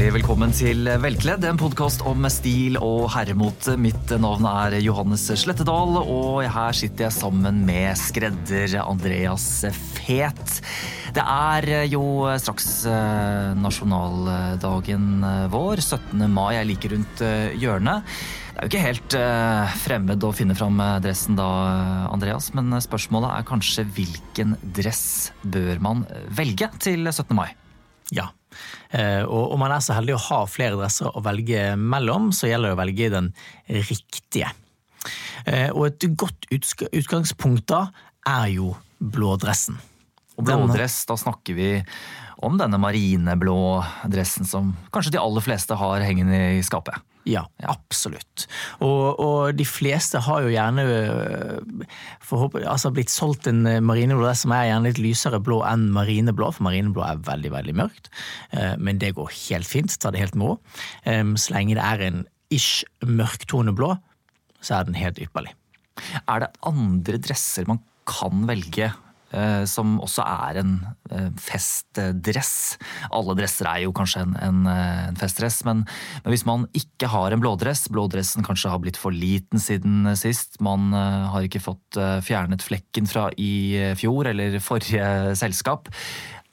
Hjertelig velkommen til Velkledd, en podkast om stil og herremote. Mitt navn er Johannes Slettedal, og her sitter jeg sammen med skredder Andreas Fet. Det er jo straks eh, nasjonaldagen vår, 17. mai, er like rundt eh, hjørnet. Det er jo ikke helt uh, fremmed å finne fram dressen da, Andreas, men spørsmålet er kanskje hvilken dress bør man velge til 17. mai? Ja. Eh, og om man er så heldig å ha flere dresser å velge mellom, så gjelder det å velge den riktige. Eh, og et godt utgangspunkt da er jo blådressen. Og blådress, da snakker vi om denne marineblå dressen som kanskje de aller fleste har hengende i skapet. Ja, absolutt. Og, og, de fleste har jo gjerne øh, altså blitt solgt en øh, marineblå som er gjerne litt lysere blå enn marineblå, for marineblå er veldig veldig mørkt. Eh, men det går helt fint, ta det helt med ro. Så lenge det er en ish mørktone blå, så er den helt ypperlig. Er det andre dresser man kan velge Eh, som også er en eh, festdress. Alle dresser er jo kanskje en, en, eh, en festdress, men, men, hvis man ikke har en blådress, blådressen kanskje har blitt for liten siden sist, man har ikke fått fjernet flekken fra i fjor eller forrige selskap,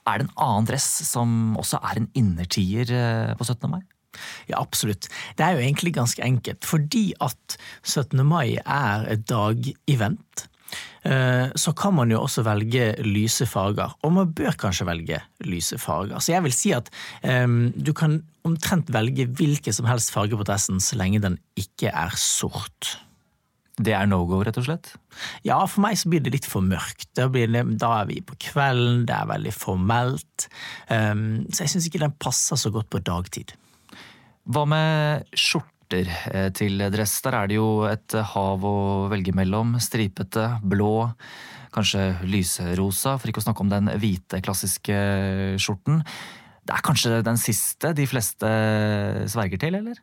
er det en annen dress som også er en innertier på 17. mai? Ja, absolutt. Det er jo egentlig ganske enkelt. Fordi at 17. mai er et dag-event, Eh, så kan man jo også velge lyse farger. Og man bør kanskje velge lyse farger. Så jeg vil si at um, du kan omtrent velge hvilken som helst farge på dressen så lenge den ikke er sort. Det er no go, rett og slett? Ja, for meg så blir det litt for mørkt. Da, det, da er vi på kvelden, det er veldig formelt. Um, så jeg syns ikke den passer så godt på dagtid. Hva med skjorte? Skjorter eh, til dress. Der er det jo et hav å velge mellom. Stripete, blå, kanskje lyserosa, for ikke å snakke om den hvite, klassiske skjorten. Det er kanskje den siste de fleste sverger til, eller?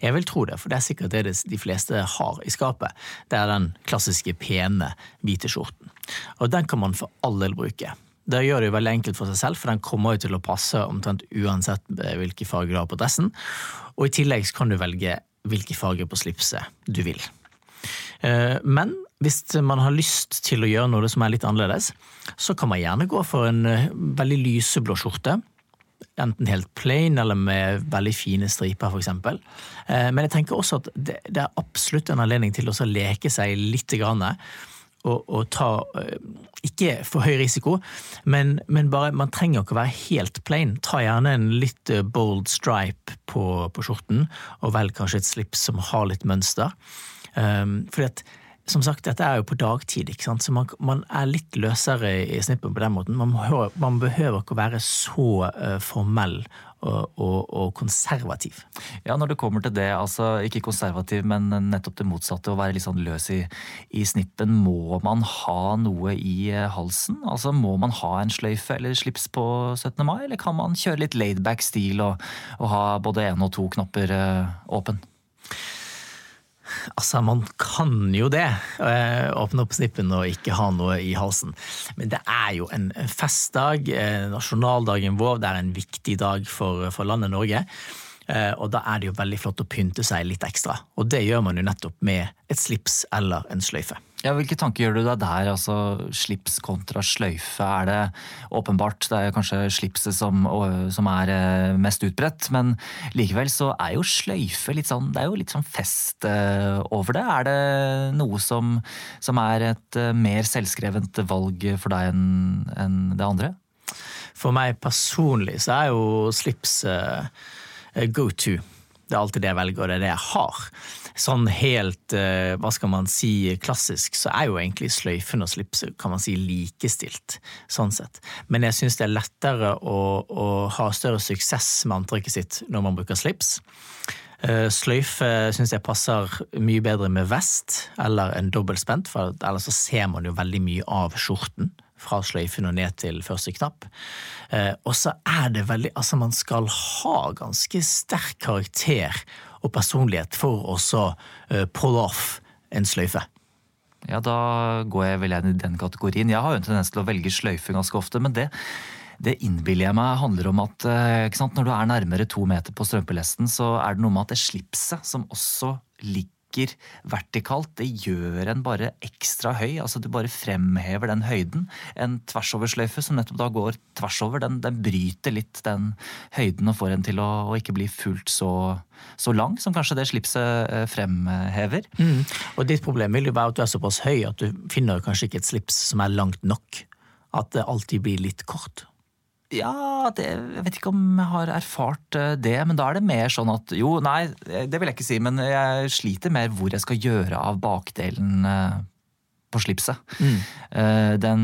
Jeg vil tro det, for det er sikkert det de fleste har i skapet. Det er den klassiske, pene, hvite skjorten. Og den kan man for all del bruke. Det gjør det jo veldig enkelt for seg selv, for den kommer jo til å passe omtrent uansett hvilke farger du har på dressen. Og i tillegg kan du velge hvilke farger på slipset du vil. Eh, men hvis man har lyst til å gjøre noe som er litt annerledes, så kan man gjerne gå for en eh, veldig lyseblå skjorte. Enten helt plain eller med veldig fine striper, f.eks. Eh, men jeg tenker også at det er absolutt en anledning til å leke seg litt. Grann, og, å ta Ikke for høy risiko, men, men, bare man trenger ikke å være helt plain. Ta gjerne en litt bold stripe på, på skjorten, og velg kanskje et slips som har litt mønster. Um, fordi at som sagt, dette er jo på dagtid, så man, man er litt løsere i snippen på den måten. Man, man behøver ikke å være så uh, formell og, og, konservativ. Ja, når det kommer til det, altså ikke konservativ, men nettopp det motsatte, å være litt sånn løs i, i snippen. Må man ha noe i eh, halsen? Altså Må man ha en sløyfe eller slips på 17. mai, eller kan man kjøre litt laidback stil og, og ha både én og to knapper uh, åpen? Altså, man kan jo det. Eh, åpne opp snippen og ikke ha noe i halsen. Men det er jo en festdag. Eh, nasjonaldagen vår det er en viktig dag for, for landet Norge. Eh, og da er det jo veldig flott å pynte seg litt ekstra. Og det gjør man jo nettopp med et slips eller en sløyfe. Ja, Hvilke tanker gjør du deg der? altså Slips kontra sløyfe. Er det åpenbart, det er kanskje slipset som, som, er eh, mest utbredt, men likevel så er jo sløyfe litt sånn Det er jo litt sånn fest eh, over det. Er det noe som, som er et mer selvskrevent valg for deg enn en det andre? For meg personlig så er jo slips go to. Det er alltid det jeg velger, og det er det jeg har sånn helt, eh, hva skal man si, klassisk, så er jo egentlig sløyfen og slipset kan man si likestilt, sånn sett. Men jeg syns det er lettere å, å, ha større suksess med antrekket sitt når man bruker slips. Eh, sløyfe syns jeg passer mye bedre med vest eller en dobbeltspent, for ellers så ser man jo veldig mye av skjorten fra sløyfen og ned til første knapp. Eh, og så er det veldig Altså, man skal ha ganske sterk karakter og personlighet for å uh, pull off en sløyfe. Ja, da går jeg vel igjen i den kategorien. Jeg har jo en tendens til å velge sløyfe ganske ofte, men det, Det innbiller jeg meg handler om at eh, sant, når du er nærmere to meter på strømpelesten, så er det noe med at det slipset som også ligger vertikalt, det gjør en bare ekstra høy. altså Du bare fremhever den høyden. En tversoversløyfe som nettopp da går tvers over, den, den bryter litt den høyden og får en til å, å ikke bli fullt så, så, lang som kanskje det slipset eh, fremhever. Mm. Og ditt problem vil jo være at du er såpass høy at du finner kanskje ikke et slips som er langt nok. At det alltid blir litt kort. Ja, det, jeg vet ikke om jeg har erfart eh, det, men da er det mer sånn at jo, nei, det vil jeg ikke si, men jeg sliter mer hvor jeg skal gjøre av bakdelen eh, på slipset. Mm. Eh, den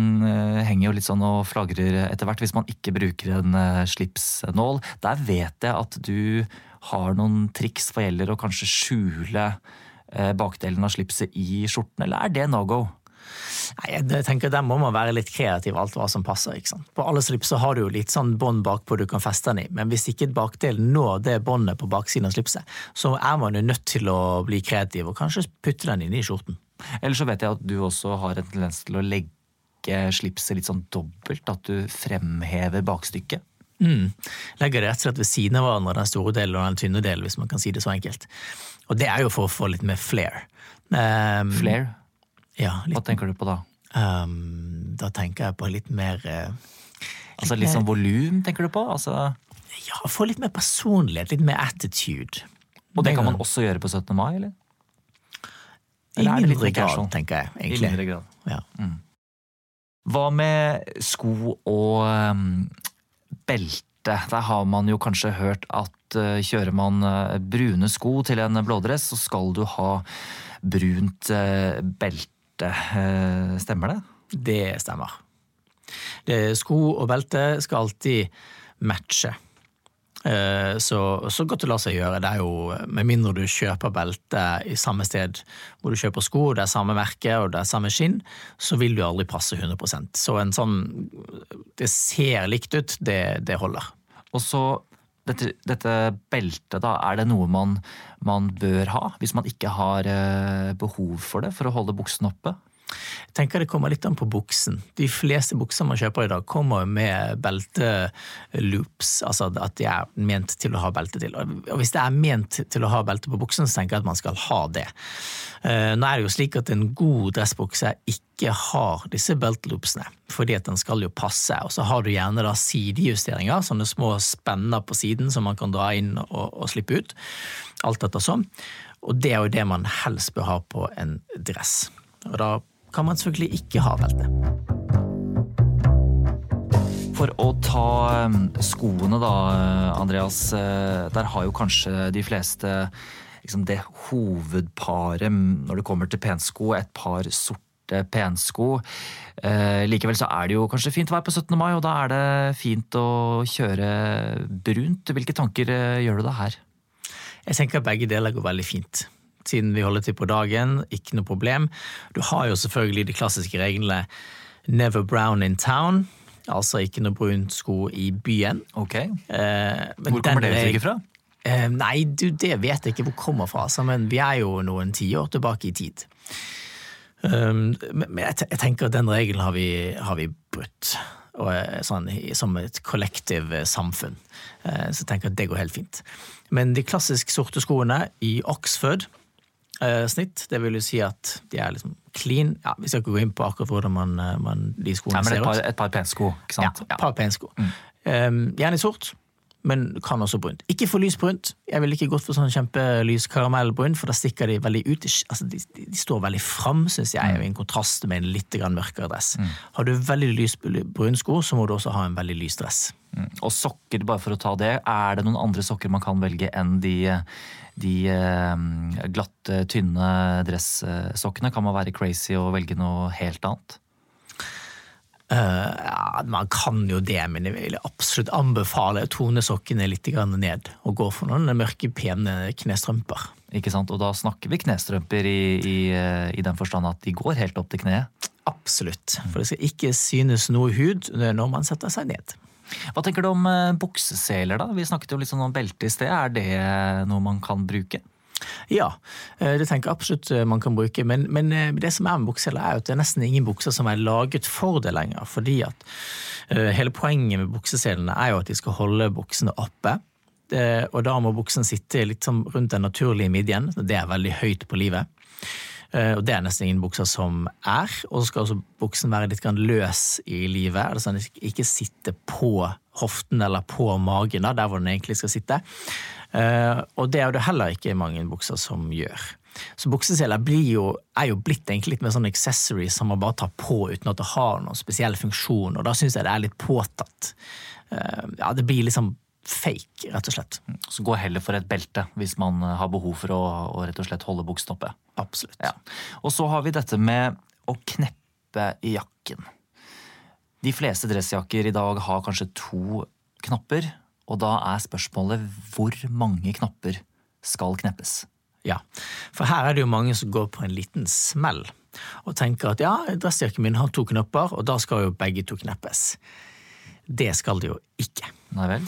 henger jo litt sånn og flagrer etter hvert hvis man ikke bruker en slipsnål. Der vet jeg at du har noen triks hva gjelder å kanskje skjule bakdelen av slipset i skjorten, eller er det no go? Nei, jeg tenker Der må man være litt kreativ, alt hva som passer. ikke sant? På alle slips så har du jo litt sånn bånd bakpå du kan feste den i, men hvis ikke bakdelen når det båndet på baksiden av slipset, så er man jo nødt til å bli kreativ og kanskje putte den inn i skjorten. Eller så vet jeg at du også har en tendens til å legge slipset litt sånn dobbelt, at du fremhever bakstykket. Mm. Legger det rett og slett ved siden av hverandre, den store delen og den tynne delen, hvis man kan si det så enkelt. Og det er jo for å få litt mer flair. Um, flair? Ja, litt, Hva tenker du på da? Um, da tenker jeg på litt mer uh, Altså litt sånn volum, tenker du på? Altså... Ja, få litt mer personlighet, litt mer attitude. Og det kan man også gjøre på 17. mai, eller? I mindre grad, tenker jeg. egentlig. I mindre grad. Ja. Mm. Hva med sko og um, belte? Der har man jo kanskje hørt at uh, kjører man uh, brune sko til en blådress, så skal du ha brunt uh, belte belte. Eh, stemmer det? Det stemmer. Det, sko og belte skal alltid matche. Eh, så, så godt det lar seg gjøre. Det er jo, Med mindre du kjøper belte i samme sted hvor du kjøper sko, det er samme merke og det er samme skinn, så vil du aldri passe 100% Så en sånn Det ser likt ut, det, det holder. Og så dette, dette, beltet, da, er det noe man, man, bør ha hvis man ikke har eh, behov for det for å holde buksen oppe? Tenker det kommer litt an på buksen. De fleste bukser man kjøper i dag, kommer med belteloops, altså at de er ment til å ha belte til. Og hvis det er ment til å ha belte på buksen, så tenker jeg at man skal ha det. Eh, nå er det jo slik at en god dressbukse ikke har disse beltloopsene, fordi at den skal jo passe. Og så har du gjerne da sidejusteringer, sånne små spenner på siden som man kan dra inn og, og slippe ut. Alt etter sånn. Og det er jo det man helst bør ha på en dress. Og da kan man selvfølgelig ikke ha belte. For å ta um, skoene da, Andreas. Eh, der har jo kanskje de fleste liksom det hovedparet når det kommer til pensko, et par sorte pensko. Eh, likevel så er det jo kanskje fint vær på 17. mai, og da er det fint å kjøre brunt. Hvilke tanker eh, gjør du deg her? Jeg tenker at begge deler går veldig fint siden vi holder til på dagen. Ikke noe problem. Du har jo selvfølgelig de klassiske reglene never brown in town. Altså ikke noe brunt sko i byen. Ok. Eh, hvor kommer det uttrykket fra? Eh, nei, du, det vet jeg ikke hvor kommer fra, altså, men vi er jo noen tiår tilbake i tid. Um, men jeg, jeg, tenker at den regelen har vi, har vi brutt. Og, eh, sånn, som et kollektiv eh, samfunn. Eh, så jeg tenker at det går helt fint. Men de klassisk sorte skoene i Oxford snitt. Det vil jo si at de er liksom clean. Ja, Vi skal ikke gå inn på akkurat hvordan man, eh, man de skoene ser ut. Ja, men et par, par pensko, ikke sant? Ja, et par pensko. Mm. Um, gjerne sort, men kan også brunt. Ikke for lysbrunt. Jeg ville ikke gått for sånn kjempelys karamellbrunt, for da stikker de veldig ut. Altså, de, de, står veldig fram, syns jeg, mm. i en kontrast med en litt mørkere dress. Mm. Har du veldig lys sko, så må du også ha en veldig lys dress. Mm. Og sokker, bare for å ta det, er det noen andre sokker man kan velge enn de de eh, glatte, tynne dressokkene? Kan man være crazy og velge noe helt annet? Uh, ja, Man kan jo det, men jeg vil absolutt anbefale å tone sokkene litt ned. Og gå for noen mørke, pene knestrømper. Ikke sant, Og da snakker vi knestrømper i, i, eh, i den forstand at de går helt opp til kneet? Absolutt. For det skal ikke synes noe hud når man setter seg ned. Hva tenker du om eh, bukseseler, da? Vi snakket jo litt sånn om belte i sted. Er det noe man kan bruke? Ja, det tenker jeg absolutt man kan bruke. Men, men det som er med bukseler, er at det er nesten ingen bukser som er laget for det lenger. Fordi at hele poenget med bukseselene er jo at de skal holde buksene oppe. Og da må buksen sitte litt rundt den naturlige midjen. Det er veldig høyt på livet. Eh, og det er nesten ingen bukser som er. Og så skal også buksen være litt løs i livet. Altså ikke sitte på hoften eller på magen, der hvor den egentlig skal sitte. Eh, og det er det heller ikke mange bukser som gjør. Så bukseseler er jo blitt litt mer sånn accessory som man bare tar på uten at det har noen spesiell funksjon, og da syns jeg det er litt påtatt. Eh, ja, det blir liksom fake, rett og slett. Så gå heller for et belte hvis man eh, har behov for å, å rett og slett holde buksen oppe. Absolutt. Ja. Og så har vi dette med å kneppe i jakken. De fleste dressjakker i dag har kanskje to knapper, og da er spørsmålet hvor mange knapper skal kneppes? Ja, for her er det jo mange som går på en liten smell og tenker at ja, dressjakken min har to knapper, og da skal jo begge to kneppes. Det skal det jo ikke. Nei vel?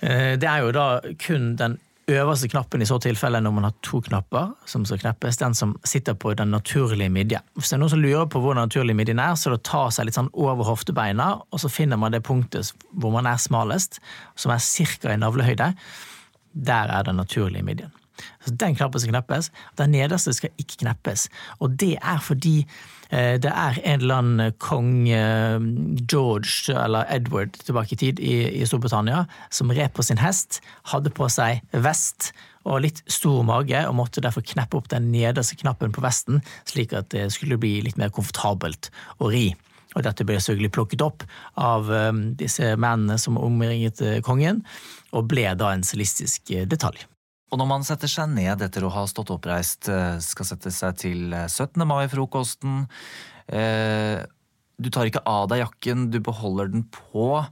Eh, det er jo da kun den øverste knappen i så tilfelle når man har to knapper som skal kneppes, den som sitter på den naturlige midje. Hvis det er noen som lurer på hvor den naturlige midjen er, så det å ta seg litt sånn over hoftebeina, og så finner man det punktet hvor man er smalest, som er ca. i navlehøyde. Der er den naturlige midjen. Så Den knappen skal kneppes. Den nederste skal ikke kneppes. Og det er fordi Eh, det er en eller annen kong eh, George eller Edward tilbake i tid i, Storbritannia som red på sin hest, hadde på seg vest og litt stor mage, og måtte derfor kneppe opp den nederste knappen på vesten, slik at det skulle bli litt mer komfortabelt å ri. Og dette ble selvfølgelig plukket opp av disse mennene som omringet kongen, og ble da en stilistisk detalj. Og når man setter seg ned etter å ha stått oppreist, eh, skal sette seg til 17. Eh, mai-frokosten eh, Du tar ikke av deg jakken, du beholder den på.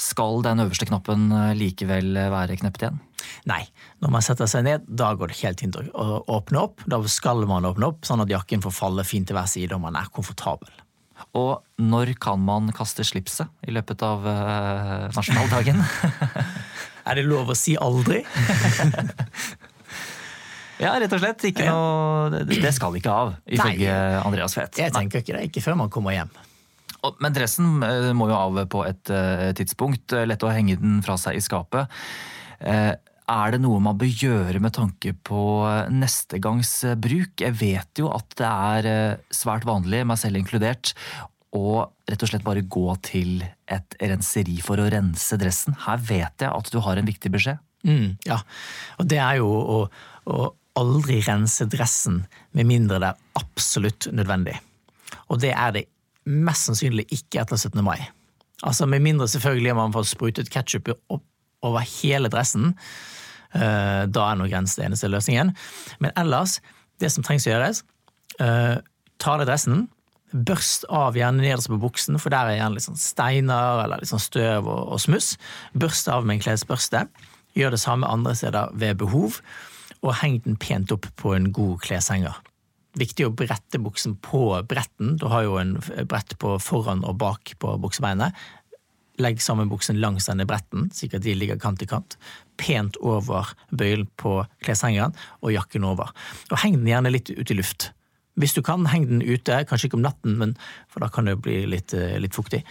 Skal den øverste knappen likevel være kneppet igjen? Nei. Når man setter seg ned, da går det helt fint å åpne opp. Da skal man åpne opp, sånn at jakken får falle fint til hver side og man er komfortabel. Og når kan man kaste slipset i løpet av nasjonaldagen? Er det lov å si aldri? ja, rett og slett. Noe, det skal ikke av, ifølge Andreas Fet. Jeg tenker ikke det. Ikke før man kommer hjem. Men dressen eh, må jo av på et eh, tidspunkt. Lett å henge den fra seg i skapet. Eh, er det noe man bør gjøre med tanke på neste gangs bruk? Jeg vet jo at det er svært vanlig, meg selv inkludert, og rett og slett bare gå til et renseri for å rense dressen. Her vet jeg at du har en viktig beskjed. Mm, ja, og det er jo å, å, aldri rense dressen med mindre det er absolutt nødvendig. Og det er det mest sannsynlig ikke etter 17. mai. Altså Med mindre selvfølgelig man får sprutet ketsjup over hele dressen. Uh, da er nok rens det eneste løsningen. Men ellers, det som trengs å gjøres, uh, ta av dressen, Børst av gjerne nederst på buksen, for der er gjerne litt sånn steiner eller litt sånn støv og, og smuss. Børst av med en klesbørste. Gjør det samme andre steder ved behov, og heng den pent opp på en god kleshenger. Viktig å brette buksen på bretten. Du har jo en brett på foran og bak på buksebeinet. Legg sammen buksen langs denne bretten, slik at de ligger kant i kant. Pent over bøylen på kleshengeren, og jakken over. Og heng den gjerne litt ut i luft. Hvis du kan, heng den ute. Kanskje ikke om natten, men, for da kan det bli litt, eh, litt fuktig.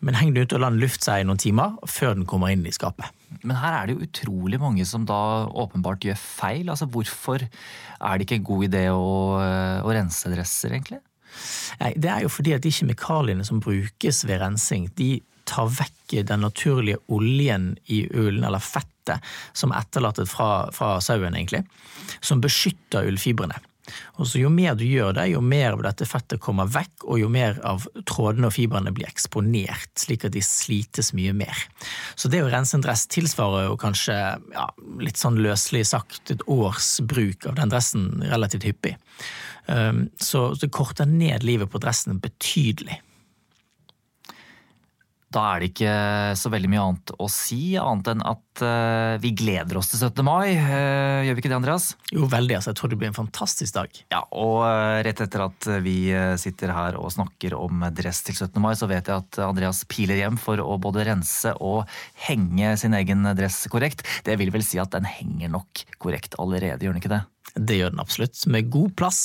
Men heng den ute og la den lufte seg i noen timer før den kommer inn i skapet. Men her er det jo utrolig mange som da åpenbart gjør feil. Altså Hvorfor er det ikke en god idé å, eh, å rense dresser, egentlig? Nei, Det er jo fordi at de kjemikaliene som brukes ved rensing, de tar vekk den naturlige oljen i ulen, eller fettet, som er etterlatt fra, fra sauen, egentlig. Som beskytter ullfibrene. Og så Jo mer du gjør det, jo mer av dette fettet kommer vekk, og jo mer av trådene og fibrene blir eksponert, slik at de slites mye mer. Så det å rense en dress tilsvarer jo kanskje, ja, litt sånn løselig sagt, et års bruk av den dressen relativt hyppig. Um, så det korter ned livet på dressen betydelig. Da er det ikke så veldig mye annet å si, annet enn at uh, vi gleder oss til 17. mai. Uh, gjør vi ikke det, Andreas? Jo, veldig. altså. Jeg tror det blir en fantastisk dag. Ja, og uh, rett etter at vi sitter her og snakker om dress til 17. mai, så vet jeg at Andreas piler hjem for å både rense og henge sin egen dress korrekt. Det vil vel si at den henger nok korrekt allerede, gjør den ikke det? Det gjør den absolutt. Med god plass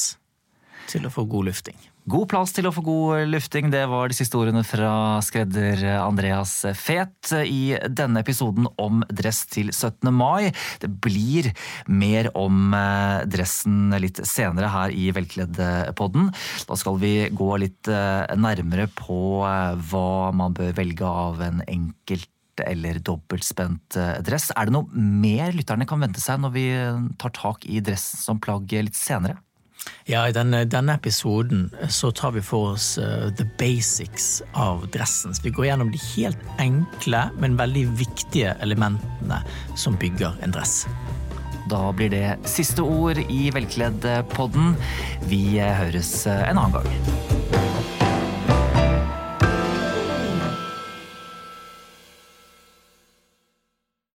til å få god lufting. God plass til å få god lufting, det var de siste ordene fra skredder Andreas Fet i denne episoden om dress til 17. mai. Det blir mer om eh, dressen litt senere her i Velkledd-podden. Da skal vi gå litt eh, nærmere på eh, hva man bør velge av en enkelt eller dobbeltspent dress. Er det noe mer lytterne kan vente seg når vi tar tak i dress som plagg litt senere? Ja, I denne, denne, episoden så tar vi for oss uh, the basics av dressen. Så vi går gjennom de helt enkle, men veldig viktige elementene som bygger en dress. Da blir det siste ord i Velkledd-podden. Vi høres en annen gang.